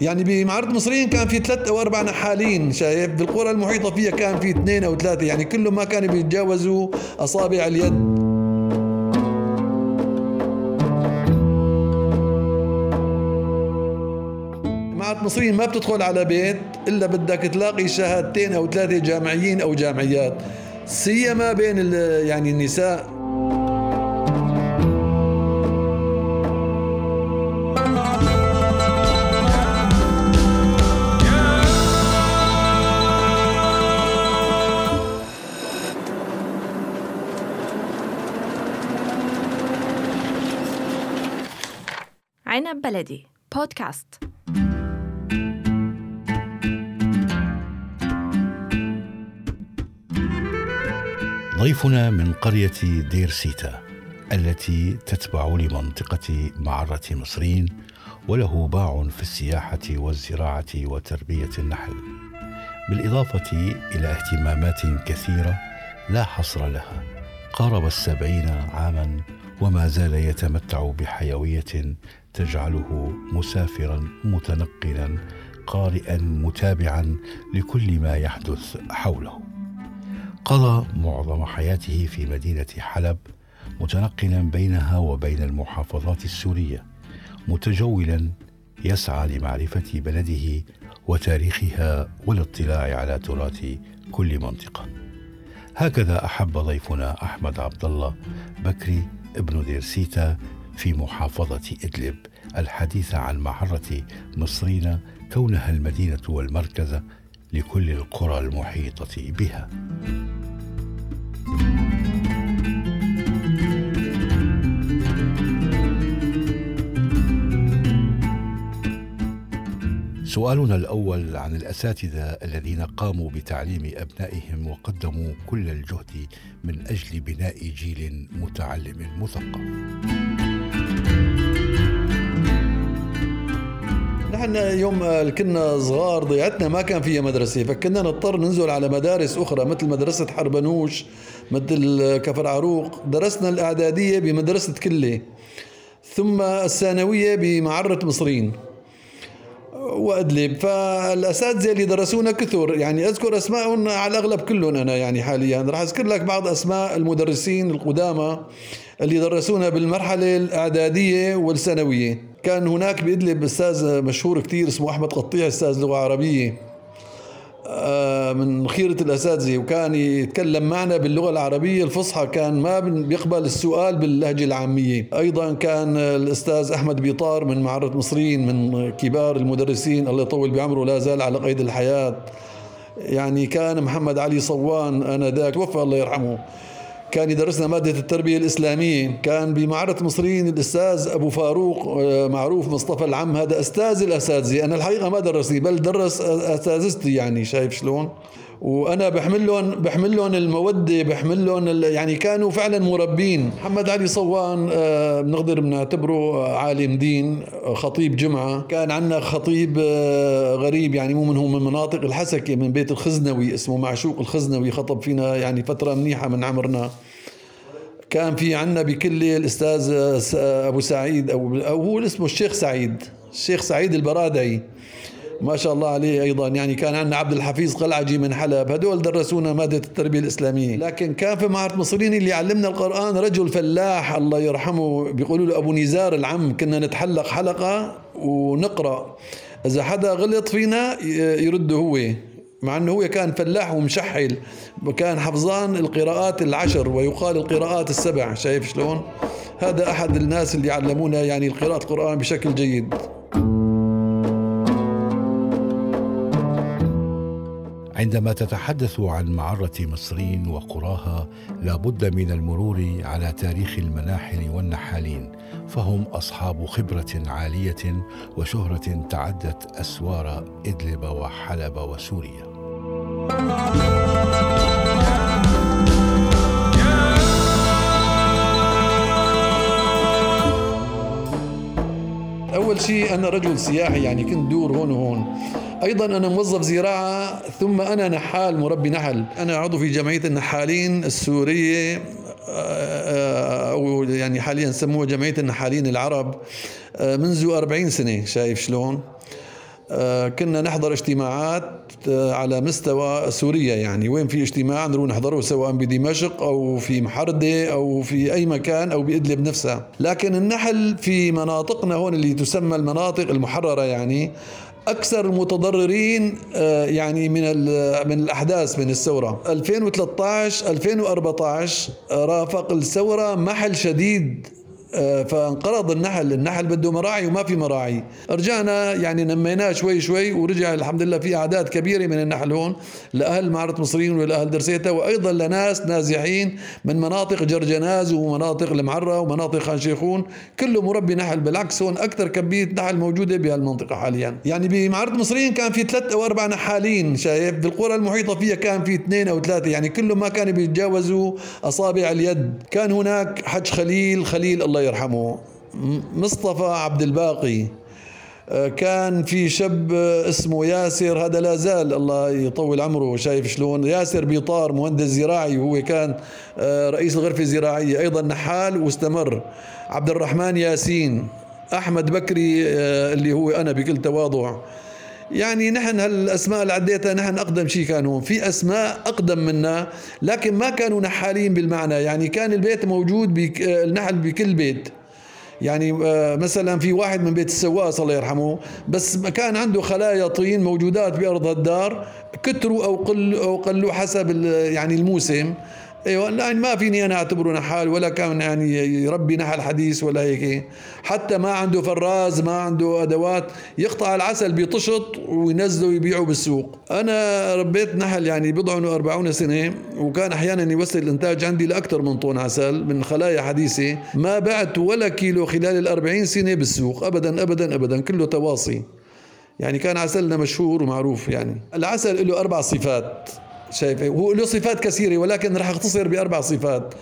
يعني بمعرض المصريين كان في ثلاث أو أربع نحالين شايف؟ بالقرى المحيطة فيها كان في اثنين أو ثلاثة يعني كلهم ما كانوا بيتجاوزوا أصابع اليد. معرض المصريين ما بتدخل على بيت إلا بدك تلاقي شهادتين أو ثلاثة جامعيين أو جامعيات سيما بين يعني النساء. عنب بلدي. بودكاست. ضيفنا من قرية دير سيتا التي تتبع لمنطقة معرة مصرين وله باع في السياحة والزراعة وتربية النحل. بالإضافة إلى اهتمامات كثيرة لا حصر لها قارب السبعين عاما وما زال يتمتع بحيوية تجعله مسافرا متنقلا قارئا متابعا لكل ما يحدث حوله. قضى معظم حياته في مدينة حلب متنقلا بينها وبين المحافظات السورية متجولا يسعى لمعرفة بلده وتاريخها والاطلاع على تراث كل منطقة. هكذا أحب ضيفنا أحمد عبد الله بكري ابن ديرسيتا في محافظة إدلب الحديث عن معره مصرين كونها المدينة والمركز لكل القرى المحيطة بها سؤالنا الأول عن الأساتذة الذين قاموا بتعليم أبنائهم وقدموا كل الجهد من أجل بناء جيل متعلم مثقف. نحن يوم كنا صغار ضيعتنا ما كان فيها مدرسة فكنا نضطر ننزل على مدارس أخرى مثل مدرسة حربنوش مثل كفر عروق درسنا الإعدادية بمدرسة كلة ثم الثانوية بمعرة مصرين وأدلب. فالأساتذة اللي درسونا كثر يعني أذكر اسمائهم على الأغلب كلهم أنا يعني حاليا. راح أذكر لك بعض أسماء المدرسين القدامى اللي درسونا بالمرحلة الإعدادية والثانوية. كان هناك بإدلب أستاذ مشهور كثير اسمه أحمد قطيع أستاذ لغة عربية آه، من خيرة الأساتذة وكان يتكلم معنا باللغة العربية الفصحى كان ما بيقبل السؤال باللهجة العامية. أيضا كان الأستاذ أحمد بيطار من معرة مصريين من كبار المدرسين الله يطول بعمره لا زال على قيد الحياة. يعني كان محمد علي صوان أنا ذاك توفى الله يرحمه. كان يدرسنا مادة التربية الإسلامية. كان بمعرة مصريين الأستاذ أبو فاروق آه، معروف مصطفى العم. هذا أستاذ الأساتذة. أنا الحقيقة ما درسني بل درس أساتذتي يعني شايف شلون؟ وأنا بحمل لهم بحمل لهم المودة بحمل لهم يعني كانوا فعلا مربين. محمد علي صوان آه، بنقدر بنعتبره عالم دين خطيب جمعة. كان عندنا خطيب آه، غريب يعني مو من هو من مناطق الحسكة من بيت الخزنوي اسمه معشوق الخزنوي خطب فينا يعني فترة منيحة من عمرنا. كان في عندنا بكل الأستاذ آه، أبو سعيد أو هو اسمه الشيخ سعيد الشيخ سعيد البرادعي. ما شاء الله عليه أيضا. يعني كان عندنا عبد الحفيظ قلعجي من حلب. هدول درسونا مادة التربية الإسلامية. لكن كان في معهد مصريين اللي علمنا القرآن رجل فلاح الله يرحمه بيقولوا له أبو نزار العم كنا نتحلق حلقة ونقرأ. إذا حدا غلط فينا يرده هو. مع إنه هو كان فلاح ومشحل. وكان حفظان القراءات العشر ويقال القراءات السبع. شايف شلون؟ هذا أحد الناس اللي علمونا يعني قراءه القران بشكل جيد. عندما تتحدث عن معرة مصرين وقراها لابد من المرور على تاريخ المناحل والنحالين فهم أصحاب خبرة عالية وشهرة تعدت أسوار إدلب وحلب وسوريا. أول شيء أنا رجل سياحي يعني كنت دور هون وهون أيضا أنا موظف زراعة ثم أنا نحال مربي نحل. أنا عضو في جمعية النحالين السورية آه، أو يعني حاليا سموها جمعية النحالين العرب. آه، منذ 40 سنة شايف شلون؟ آه، كنا نحضر اجتماعات آه، على مستوى سوريا يعني. وين في اجتماع نروح نحضره سواء بدمشق أو في محردة أو في أي مكان أو بادلب نفسها. لكن النحل في مناطقنا هون اللي تسمى المناطق المحررة يعني أكثر المتضررين آه، يعني من من الأحداث من الثورة. 2013 2014 رافق الثورة محل شديد آه، فانقرض النحل النحل بده مراعي وما في مراعي. رجعنا يعني نميناه شوي شوي ورجع الحمد لله في أعداد كبيرة من النحل هون لأهل معرة مصريين ولأهل درسيتا وأيضا لناس نازحين من مناطق جرجناز ومناطق المعرة ومناطق خان شيخون. كله مربي نحل بالعكس هون أكثر كميه نحل موجودة بهالمنطقة حاليا. يعني بمعرة مصريين كان في ثلاث أو أربع نحالين شايف؟ بالقرى المحيطة فيها كان في اثنين أو ثلاثة. يعني كلهم ما كانوا بيتجاوزوا أصابع اليد. كان هناك حج خليل خليل الله الله يرحمه مصطفى عبد الباقي آه، كان في شاب اسمه ياسر هذا لا زال الله يطول عمره شايف شلون؟ ياسر بيطار مهندس زراعي وهو كان آه، رئيس الغرفة الزراعية أيضا نحال واستمر. عبد الرحمن ياسين أحمد بكري آه، اللي هو أنا بكل تواضع. يعني نحن هالأسماء اللي عديتها نحن أقدم شيء كانوا في أسماء أقدم منا لكن ما كانوا نحالين بالمعنى. يعني كان البيت موجود بك النحل بكل بيت. يعني آه، مثلا في واحد من بيت السواس الله يرحمه. بس كان عنده خلايا طين موجودات بأرض الدار كتروا أو قلوا أو قلوا حسب يعني الموسم. أيوه يعني ما فيني أنا اعتبره نحال ولا كان يعني يربي نحل حديث ولا هيك. حتى ما عنده فراز ما عنده أدوات يقطع العسل بيطشط وينزله ويبيعه بالسوق. أنا ربيت نحل يعني بضع وأربعون سنة وكان أحيانا يوصل الإنتاج عندي لأكثر من طن عسل من خلايا حديثة. ما بعت ولا كيلو خلال الأربعين سنة بالسوق ابدا ابدا ابدا كله تواصي. يعني كان عسلنا مشهور ومعروف يعني. العسل له أربع صفات. شايف هو له صفات كثيرة ولكن راح اختصر بأربع صفات.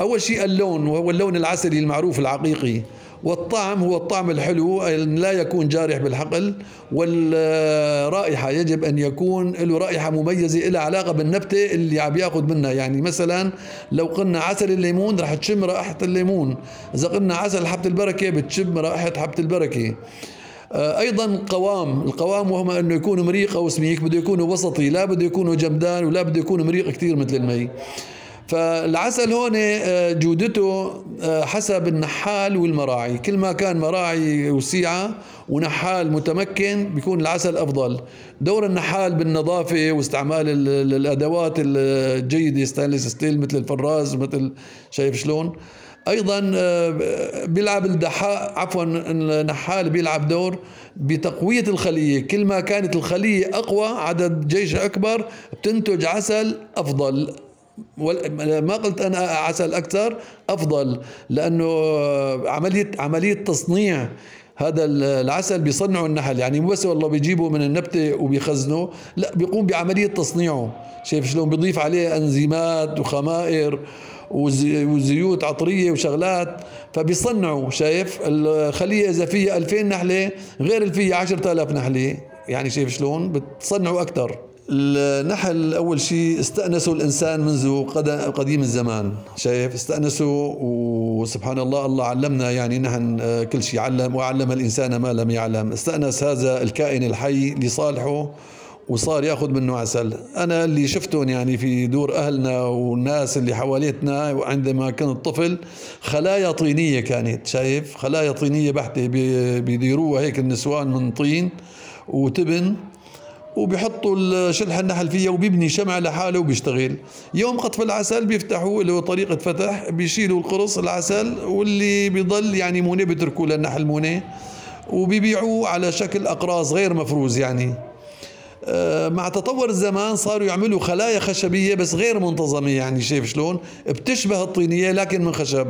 أول شيء اللون وهو اللون العسلي المعروف العقيقي. والطعم هو الطعم الحلو لا يكون جارح بالحقل والرائحة يجب أن يكون له رائحة مميزة لها علاقة بالنبتة اللي عم يأخذ منها. يعني مثلا لو قلنا عسل الليمون رح تشم رائحة الليمون. إذا قلنا عسل حبة البركة بتشم رائحة حبة البركة. أيضا قوام. القوام وهم أنه يكون مريق أو سميك بده يكون وسطي لا بده يكون جمدان ولا بده يكون مريق كثير مثل المي. فالعسل هون آه، جودته آه، حسب النحال والمراعي. كل ما كان مراعي وسيعة ونحال متمكن بيكون العسل أفضل. دور النحال بالنظافة واستعمال الأدوات الجيدة stainless steel مثل الفراز مثل شايف شلون. أيضا آه، بيلعب الدحاء عفوا النحال بيلعب دور بتقوية الخلية. كل ما كانت الخلية أقوى عدد جيش أكبر بتنتج عسل أفضل. ما قلت أنا عسل أكثر أفضل. لأنه عملية عملية تصنيع هذا العسل بيصنعه النحل. يعني مو بس والله بيجيبه من النبتة وبيخزنه لا بيقوم بعملية تصنيعه. شايف شلون؟ بيضيف عليه أنزيمات وخمائر وزيوت عطرية وشغلات فبيصنعوا شايف؟ الخلية إذا فيها 2000 نحلة غير اللي فيها 10000 نحلة. يعني شايف شلون؟ بتصنعوا أكثر النحل أول شيء استانسوا الإنسان منذ قديم الزمان شايف؟ استانسوا وسبحان الله الله علمنا يعني نحن آه، كل شيء علم وعلم الإنسان ما لم يعلم. استأنس هذا الكائن الحي لصالحه. وصار ياخذ منه عسل. أنا اللي شفتهم يعني في دور أهلنا والناس اللي حواليتنا عندما كنت طفل خلايا طينية كانت شايف؟ خلايا طينية بحتة بيديروها هيك النسوان من طين وتبن وبيحطوا شلح النحل فيها وبيبني شمع لحاله وبيشتغل. يوم قطف العسل بيفتحوا له طريقة فتح بيشيلوا القرص العسل واللي بيضل يعني مونة بيتركوا للنحل مونة وبيبيعوه على شكل أقراص غير مفروز يعني. مع تطور الزمان صاروا يعملوا خلايا خشبية بس غير منتظمة يعني شايف شلون؟ بتشبه الطينية لكن من خشب.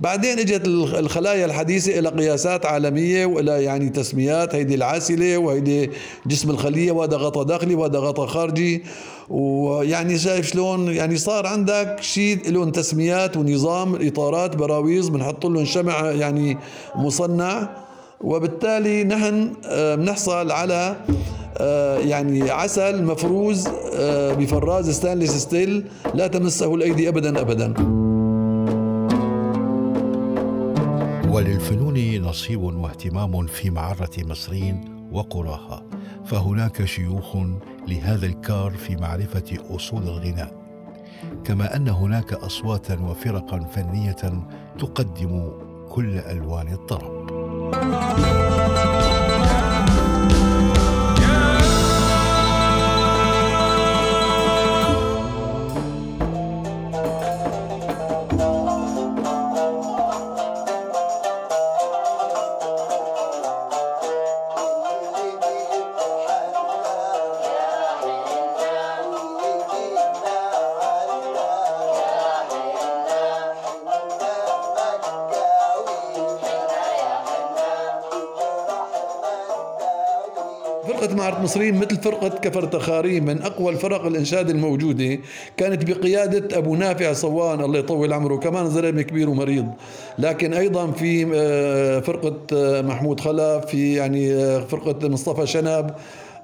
بعدين إجت الخلايا الحديثة إلى قياسات عالمية وإلى يعني تسميات هيدي العاسلة وهيدي جسم الخلية وهذا غطاء داخلي وهذا غطاء خارجي. ويعني شايف شلون؟ يعني صار عندك شيء لهم تسميات ونظام إطارات براويز بنحط لهم شمع يعني مصنع. وبالتالي نحن آه، بنحصل على آه، يعني عسل مفروز آه، بفراز stainless steel لا تمسه الأيدي ابدا ابدا. وللفنون نصيب واهتمام في معرة مصرين وقراها فهناك شيوخ لهذا الكار في معرفة أصول الغناء. كما أن هناك اصواتا وفرقا فنية تقدم كل ألوان الطرب. فرقة معرض مصريين مثل فرقة كفر تخاري من أقوى الفرق الإنشاد الموجودة كانت بقيادة أبو نافع صوان الله يطول عمره كمان زلمة كبير ومريض. لكن أيضا في آه، فرقة آه، محمود خلف في يعني آه، فرقة مصطفى شنب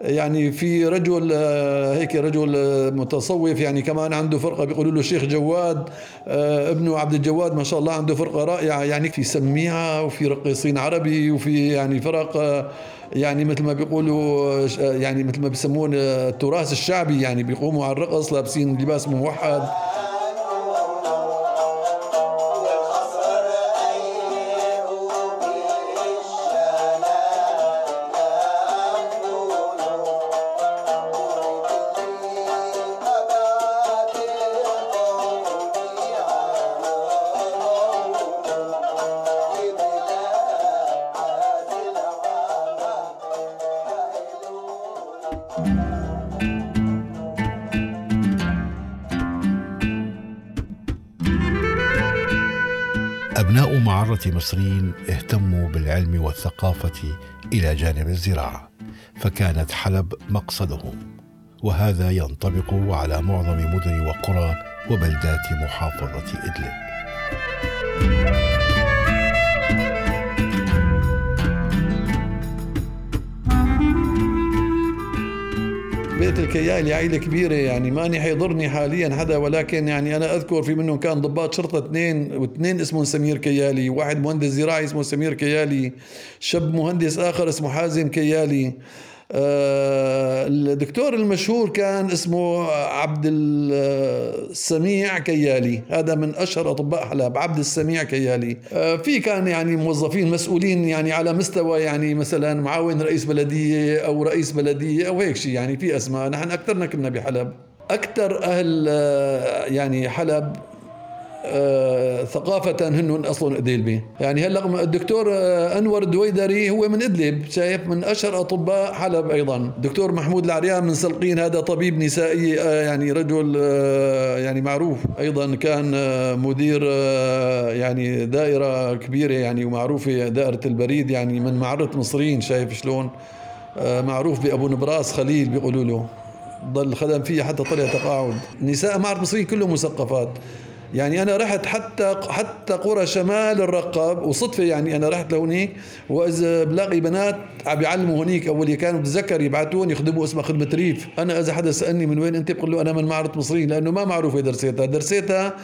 يعني في رجل هيك رجل متصوف يعني كمان عنده فرقة بيقولوا له الشيخ جواد ابنه عبد الجواد ما شاء الله عنده فرقة رائعة يعني في سميعة وفي رقيصين عربي وفي يعني فرق يعني مثل ما بيقولوا يعني مثل ما بيسمون التراث الشعبي يعني بيقوموا على الرقص لابسين لباس موحد. مصرين اهتموا بالعلم والثقافة إلى جانب الزراعة فكانت حلب مقصدهم وهذا ينطبق على معظم مدن وقرى وبلدات محافظة إدلب. بيت الكيالي عائلة كبيرة يعني ماني حيضرني حاليا حدا ولكن يعني أنا أذكر في منهم كان ضباط شرطة اثنين واثنين اسمهم سمير كيالي واحد مهندس زراعي اسمه سمير كيالي شاب مهندس آخر اسمه حازم كيالي. الدكتور المشهور كان اسمه عبد السميع كيالي. هذا من أشهر أطباء حلب عبد السميع كيالي. آه، في كان يعني موظفين مسؤولين يعني على مستوى يعني مثلا معاون رئيس بلدية أو رئيس بلدية أو هيك شيء يعني في اسماء نحن أكثرنا كنا بحلب. أكثر أهل آه، يعني حلب آه، ثقافة هن أصلا إدلبي يعني هلأ الدكتور آه، أنور الدويدري هو من إدلب شايف من أشهر أطباء حلب أيضا. دكتور محمود العريان من سلقين هذا طبيب نسائي آه، يعني رجل يعني معروف أيضا كان مدير يعني دائرة كبيرة يعني ومعروفة دائرة البريد يعني من معرة مصريين شايف شلون؟ معروف بأبو نبراس خليل بيقولوا له. ضل خدم فيه حتى طلع تقاعد. نساء معرة مصريين كلهم مثقفات. يعني أنا رحت حتى حتى قرى شمال الرقب وصدفة يعني أنا رحت لهونيك وإذا بلاقي بنات عم بيعلموا هونيك أول كانوا بتذكر يبعثون يخدموا اسمها خدمة ريف. أنا إذا حدا سألني من وين أنت بقول له أنا من معرض مصريين لأنه ما معروفه درسيتها درسيتها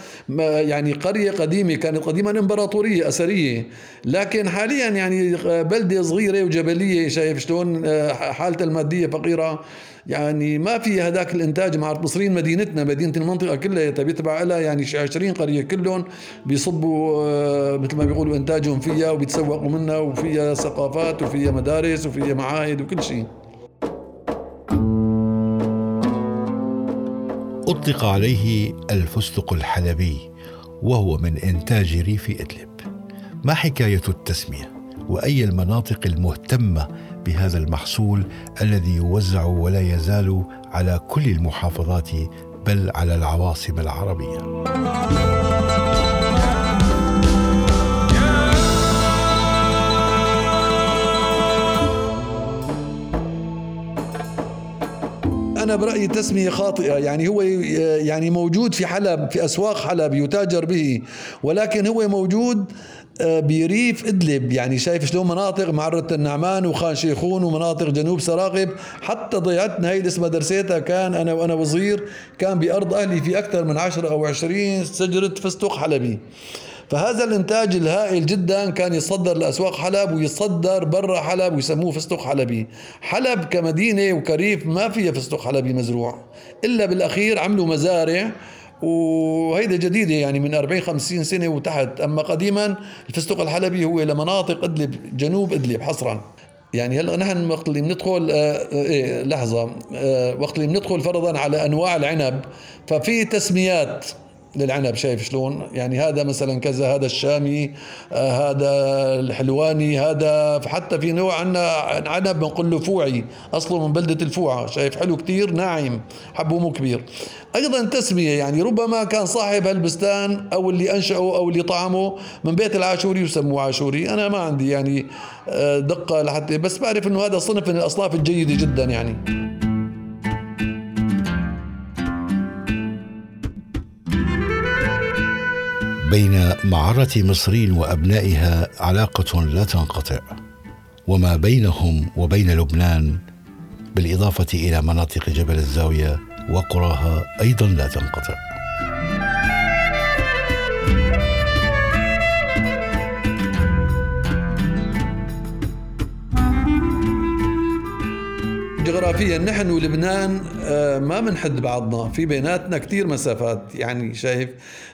يعني قرية قديمة كانت قديما إمبراطورية أثرية. لكن حاليا يعني بلدة صغيرة وجبلية شايف شلون آه، حالتها المادية فقيرة. يعني ما في هذاك الإنتاج مع المصريين مدينتنا مدينة المنطقة كلها بيتبع لها يعني 20 قرية كلهم بيصبوا آه، مثل ما بيقولوا إنتاجهم فيها وبيتسوقوا منها وفيها ثقافات وفيها مدارس وفيها معاهد وكل شيء. أطلق عليه الفستق الحلبي وهو من إنتاج ريف إدلب. ما حكاية التسمية؟ وأي المناطق المهتمة بهذا المحصول الذي يوزع ولا يزال على كل المحافظات بل على العواصم العربية. أنا برأيي تسميه خاطئة. يعني هو يعني موجود في حلب في أسواق حلب يتاجر به ولكن هو موجود آه، بريف إدلب. يعني شايف شلون مناطق معرة النعمان وخان شيخون ومناطق جنوب سراقب حتى ضيعتنا هي اللي اسمها درسيتها كان أنا وأنا وصغير كان بأرض أهلي في أكثر من 10 أو 20 شجره فستق حلبي. فهذا الإنتاج الهائل جدا كان يصدر لأسواق حلب ويصدر برا حلب ويسموه فستق حلبي. حلب كمدينة وكريف ما فيها فستق حلبي مزروع إلا بالأخير عملوا مزارع وهيدا جديدة يعني من 40 50 سنة وتحت. أما قديما الفستق الحلبي هو لمناطق إدلب جنوب إدلب حصرا. يعني هلأ نحن وقت اللي بندخل آه إيه لحظة آه وقت اللي بندخل فرضا على أنواع العنب ففي تسميات للعنب شايف شلون؟ يعني هذا مثلا كذا هذا الشامي آه هذا الحلواني هذا حتى في نوع عندنا عنب بنقول له فوعي أصله من بلدة الفوعة شايف؟ حلو كتير ناعم حبه مو كبير. أيضا تسمية يعني ربما كان صاحب هالبستان أو اللي أنشأه أو اللي طعمه من بيت العاشوري وسموه عاشوري. أنا ما عندي يعني آه، دقة لحتى بس بعرف إنه هذا صنف من الأصناف الجيدة جدا يعني. بين معرة مصرين وأبنائها علاقة لا تنقطع وما بينهم وبين لبنان بالإضافة إلى مناطق جبل الزاوية وقراها أيضا لا تنقطع. جغرافيا نحن ولبنان آه، ما بنحد بعضنا. في بيناتنا كثير مسافات يعني شايف.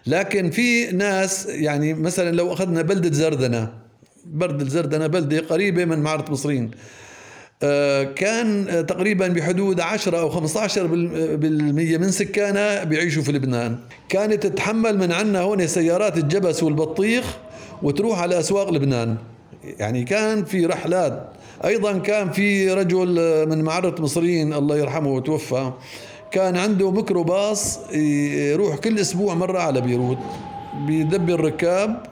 لكن في ناس يعني مثلا لو أخذنا بلدة زردنة برد الزردنه بلدة قريبة من معرض مصرين آه، كان تقريبا بحدود 10 أو 15 بالمية من سكانها بيعيشوا في لبنان. كانت تتحمل من عنا هون سيارات الجبس والبطيخ وتروح على أسواق لبنان. يعني كان في رحلات أيضا كان في رجل من معرة مصريين الله يرحمه وتوفى كان عنده ميكروباص يروح كل أسبوع مرة على بيروت بيدبر الركاب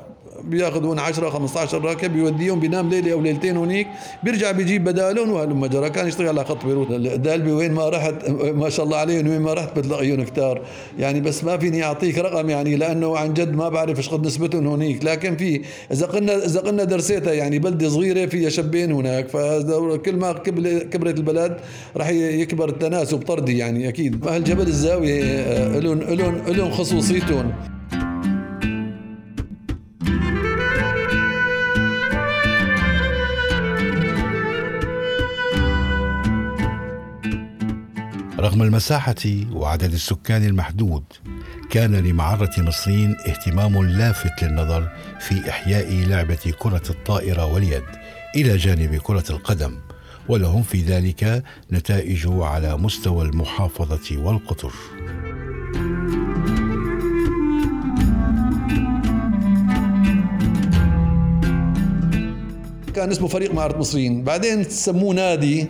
بياخذون 10 15 راكب بيوديهم بينام ليلة أو ليلتين هونيك بيرجع بيجيب بدالهم وهلم جرى كان يشتغل على خط بيروت. دالبي وين ما رحت ما شاء الله عليهم وين ما رحت بتلاقيهم كتار. يعني بس ما فيني أعطيك رقم يعني لأنه عن جد ما بعرف إيش قد نسبتهم هونيك. لكن في إذا قلنا إذا قلنا درسيتها يعني بلدة صغيرة فيها شبين هناك فكل ما كبرت البلد راح يكبر التناسب طردي يعني أكيد. أهل جبل الزاوية آه، لهم لهم لهم خصوصيتهم. رغم المساحة وعدد السكان المحدود كان لمعرة مصرين اهتمام لافت للنظر في إحياء لعبة كرة الطائرة واليد إلى جانب كرة القدم ولهم في ذلك نتائج على مستوى المحافظة والقطر. كان اسمه فريق معرة مصرين بعدين سموه نادي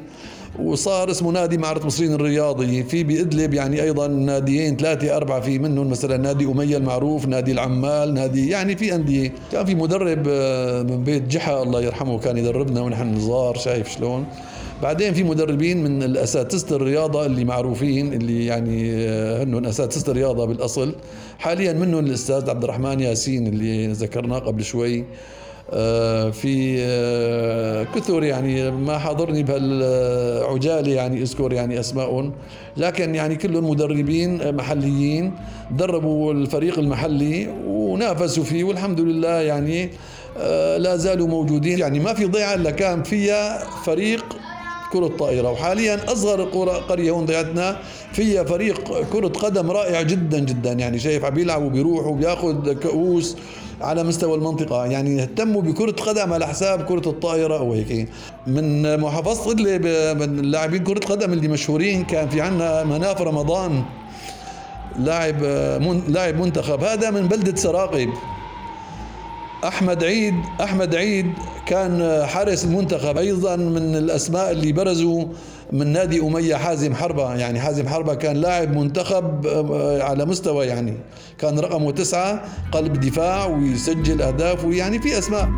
وصار اسمه نادي معرض مصرين الرياضي في بإدلب يعني أيضا ناديين ثلاثة أربعة في منهم مثلا نادي أمية المعروف نادي العمال نادي يعني في أندية. كان في مدرب آه، من بيت جحا الله يرحمه كان يدربنا ونحن صغار شايف شلون. بعدين في مدربين من الأساتذة الرياضة اللي معروفين اللي يعني آه، هنن أساتذة الرياضة بالأصل. حاليا منهم الأستاذ عبد الرحمن ياسين اللي ذكرناه قبل شوي. في آه، كثر يعني ما حضرني بهالعجالة يعني أذكر يعني اسمائهم لكن يعني كلهم مدربين محليين دربوا الفريق المحلي ونافسوا فيه والحمد لله يعني آه، لا زالوا موجودين. يعني ما في ضيعة إلا كان فيها فريق كرة طائرة. وحاليا أصغر قرية هون ضيعتنا فيها فريق كرة قدم رائع جدا جدا. يعني شايف عم بيلعبوا بيروحوا بياخذ كؤوس على مستوى المنطقة. يعني اهتموا بكرة قدم على حساب كرة الطائرة أو هيك. من محافظة إدلب من اللاعبين كرة قدم اللي مشهورين كان في عنا مناف رمضان لاعب لاعب منتخب. هذا من بلدة سراقب أحمد عيد أحمد عيد كان حارس المنتخب. أيضا من الأسماء اللي برزوا من نادي أمية حازم حربة. يعني حازم حربة كان لاعب منتخب آه، على مستوى يعني كان رقمه تسعة قلب دفاع ويسجل أهداف ويعني في أسماء.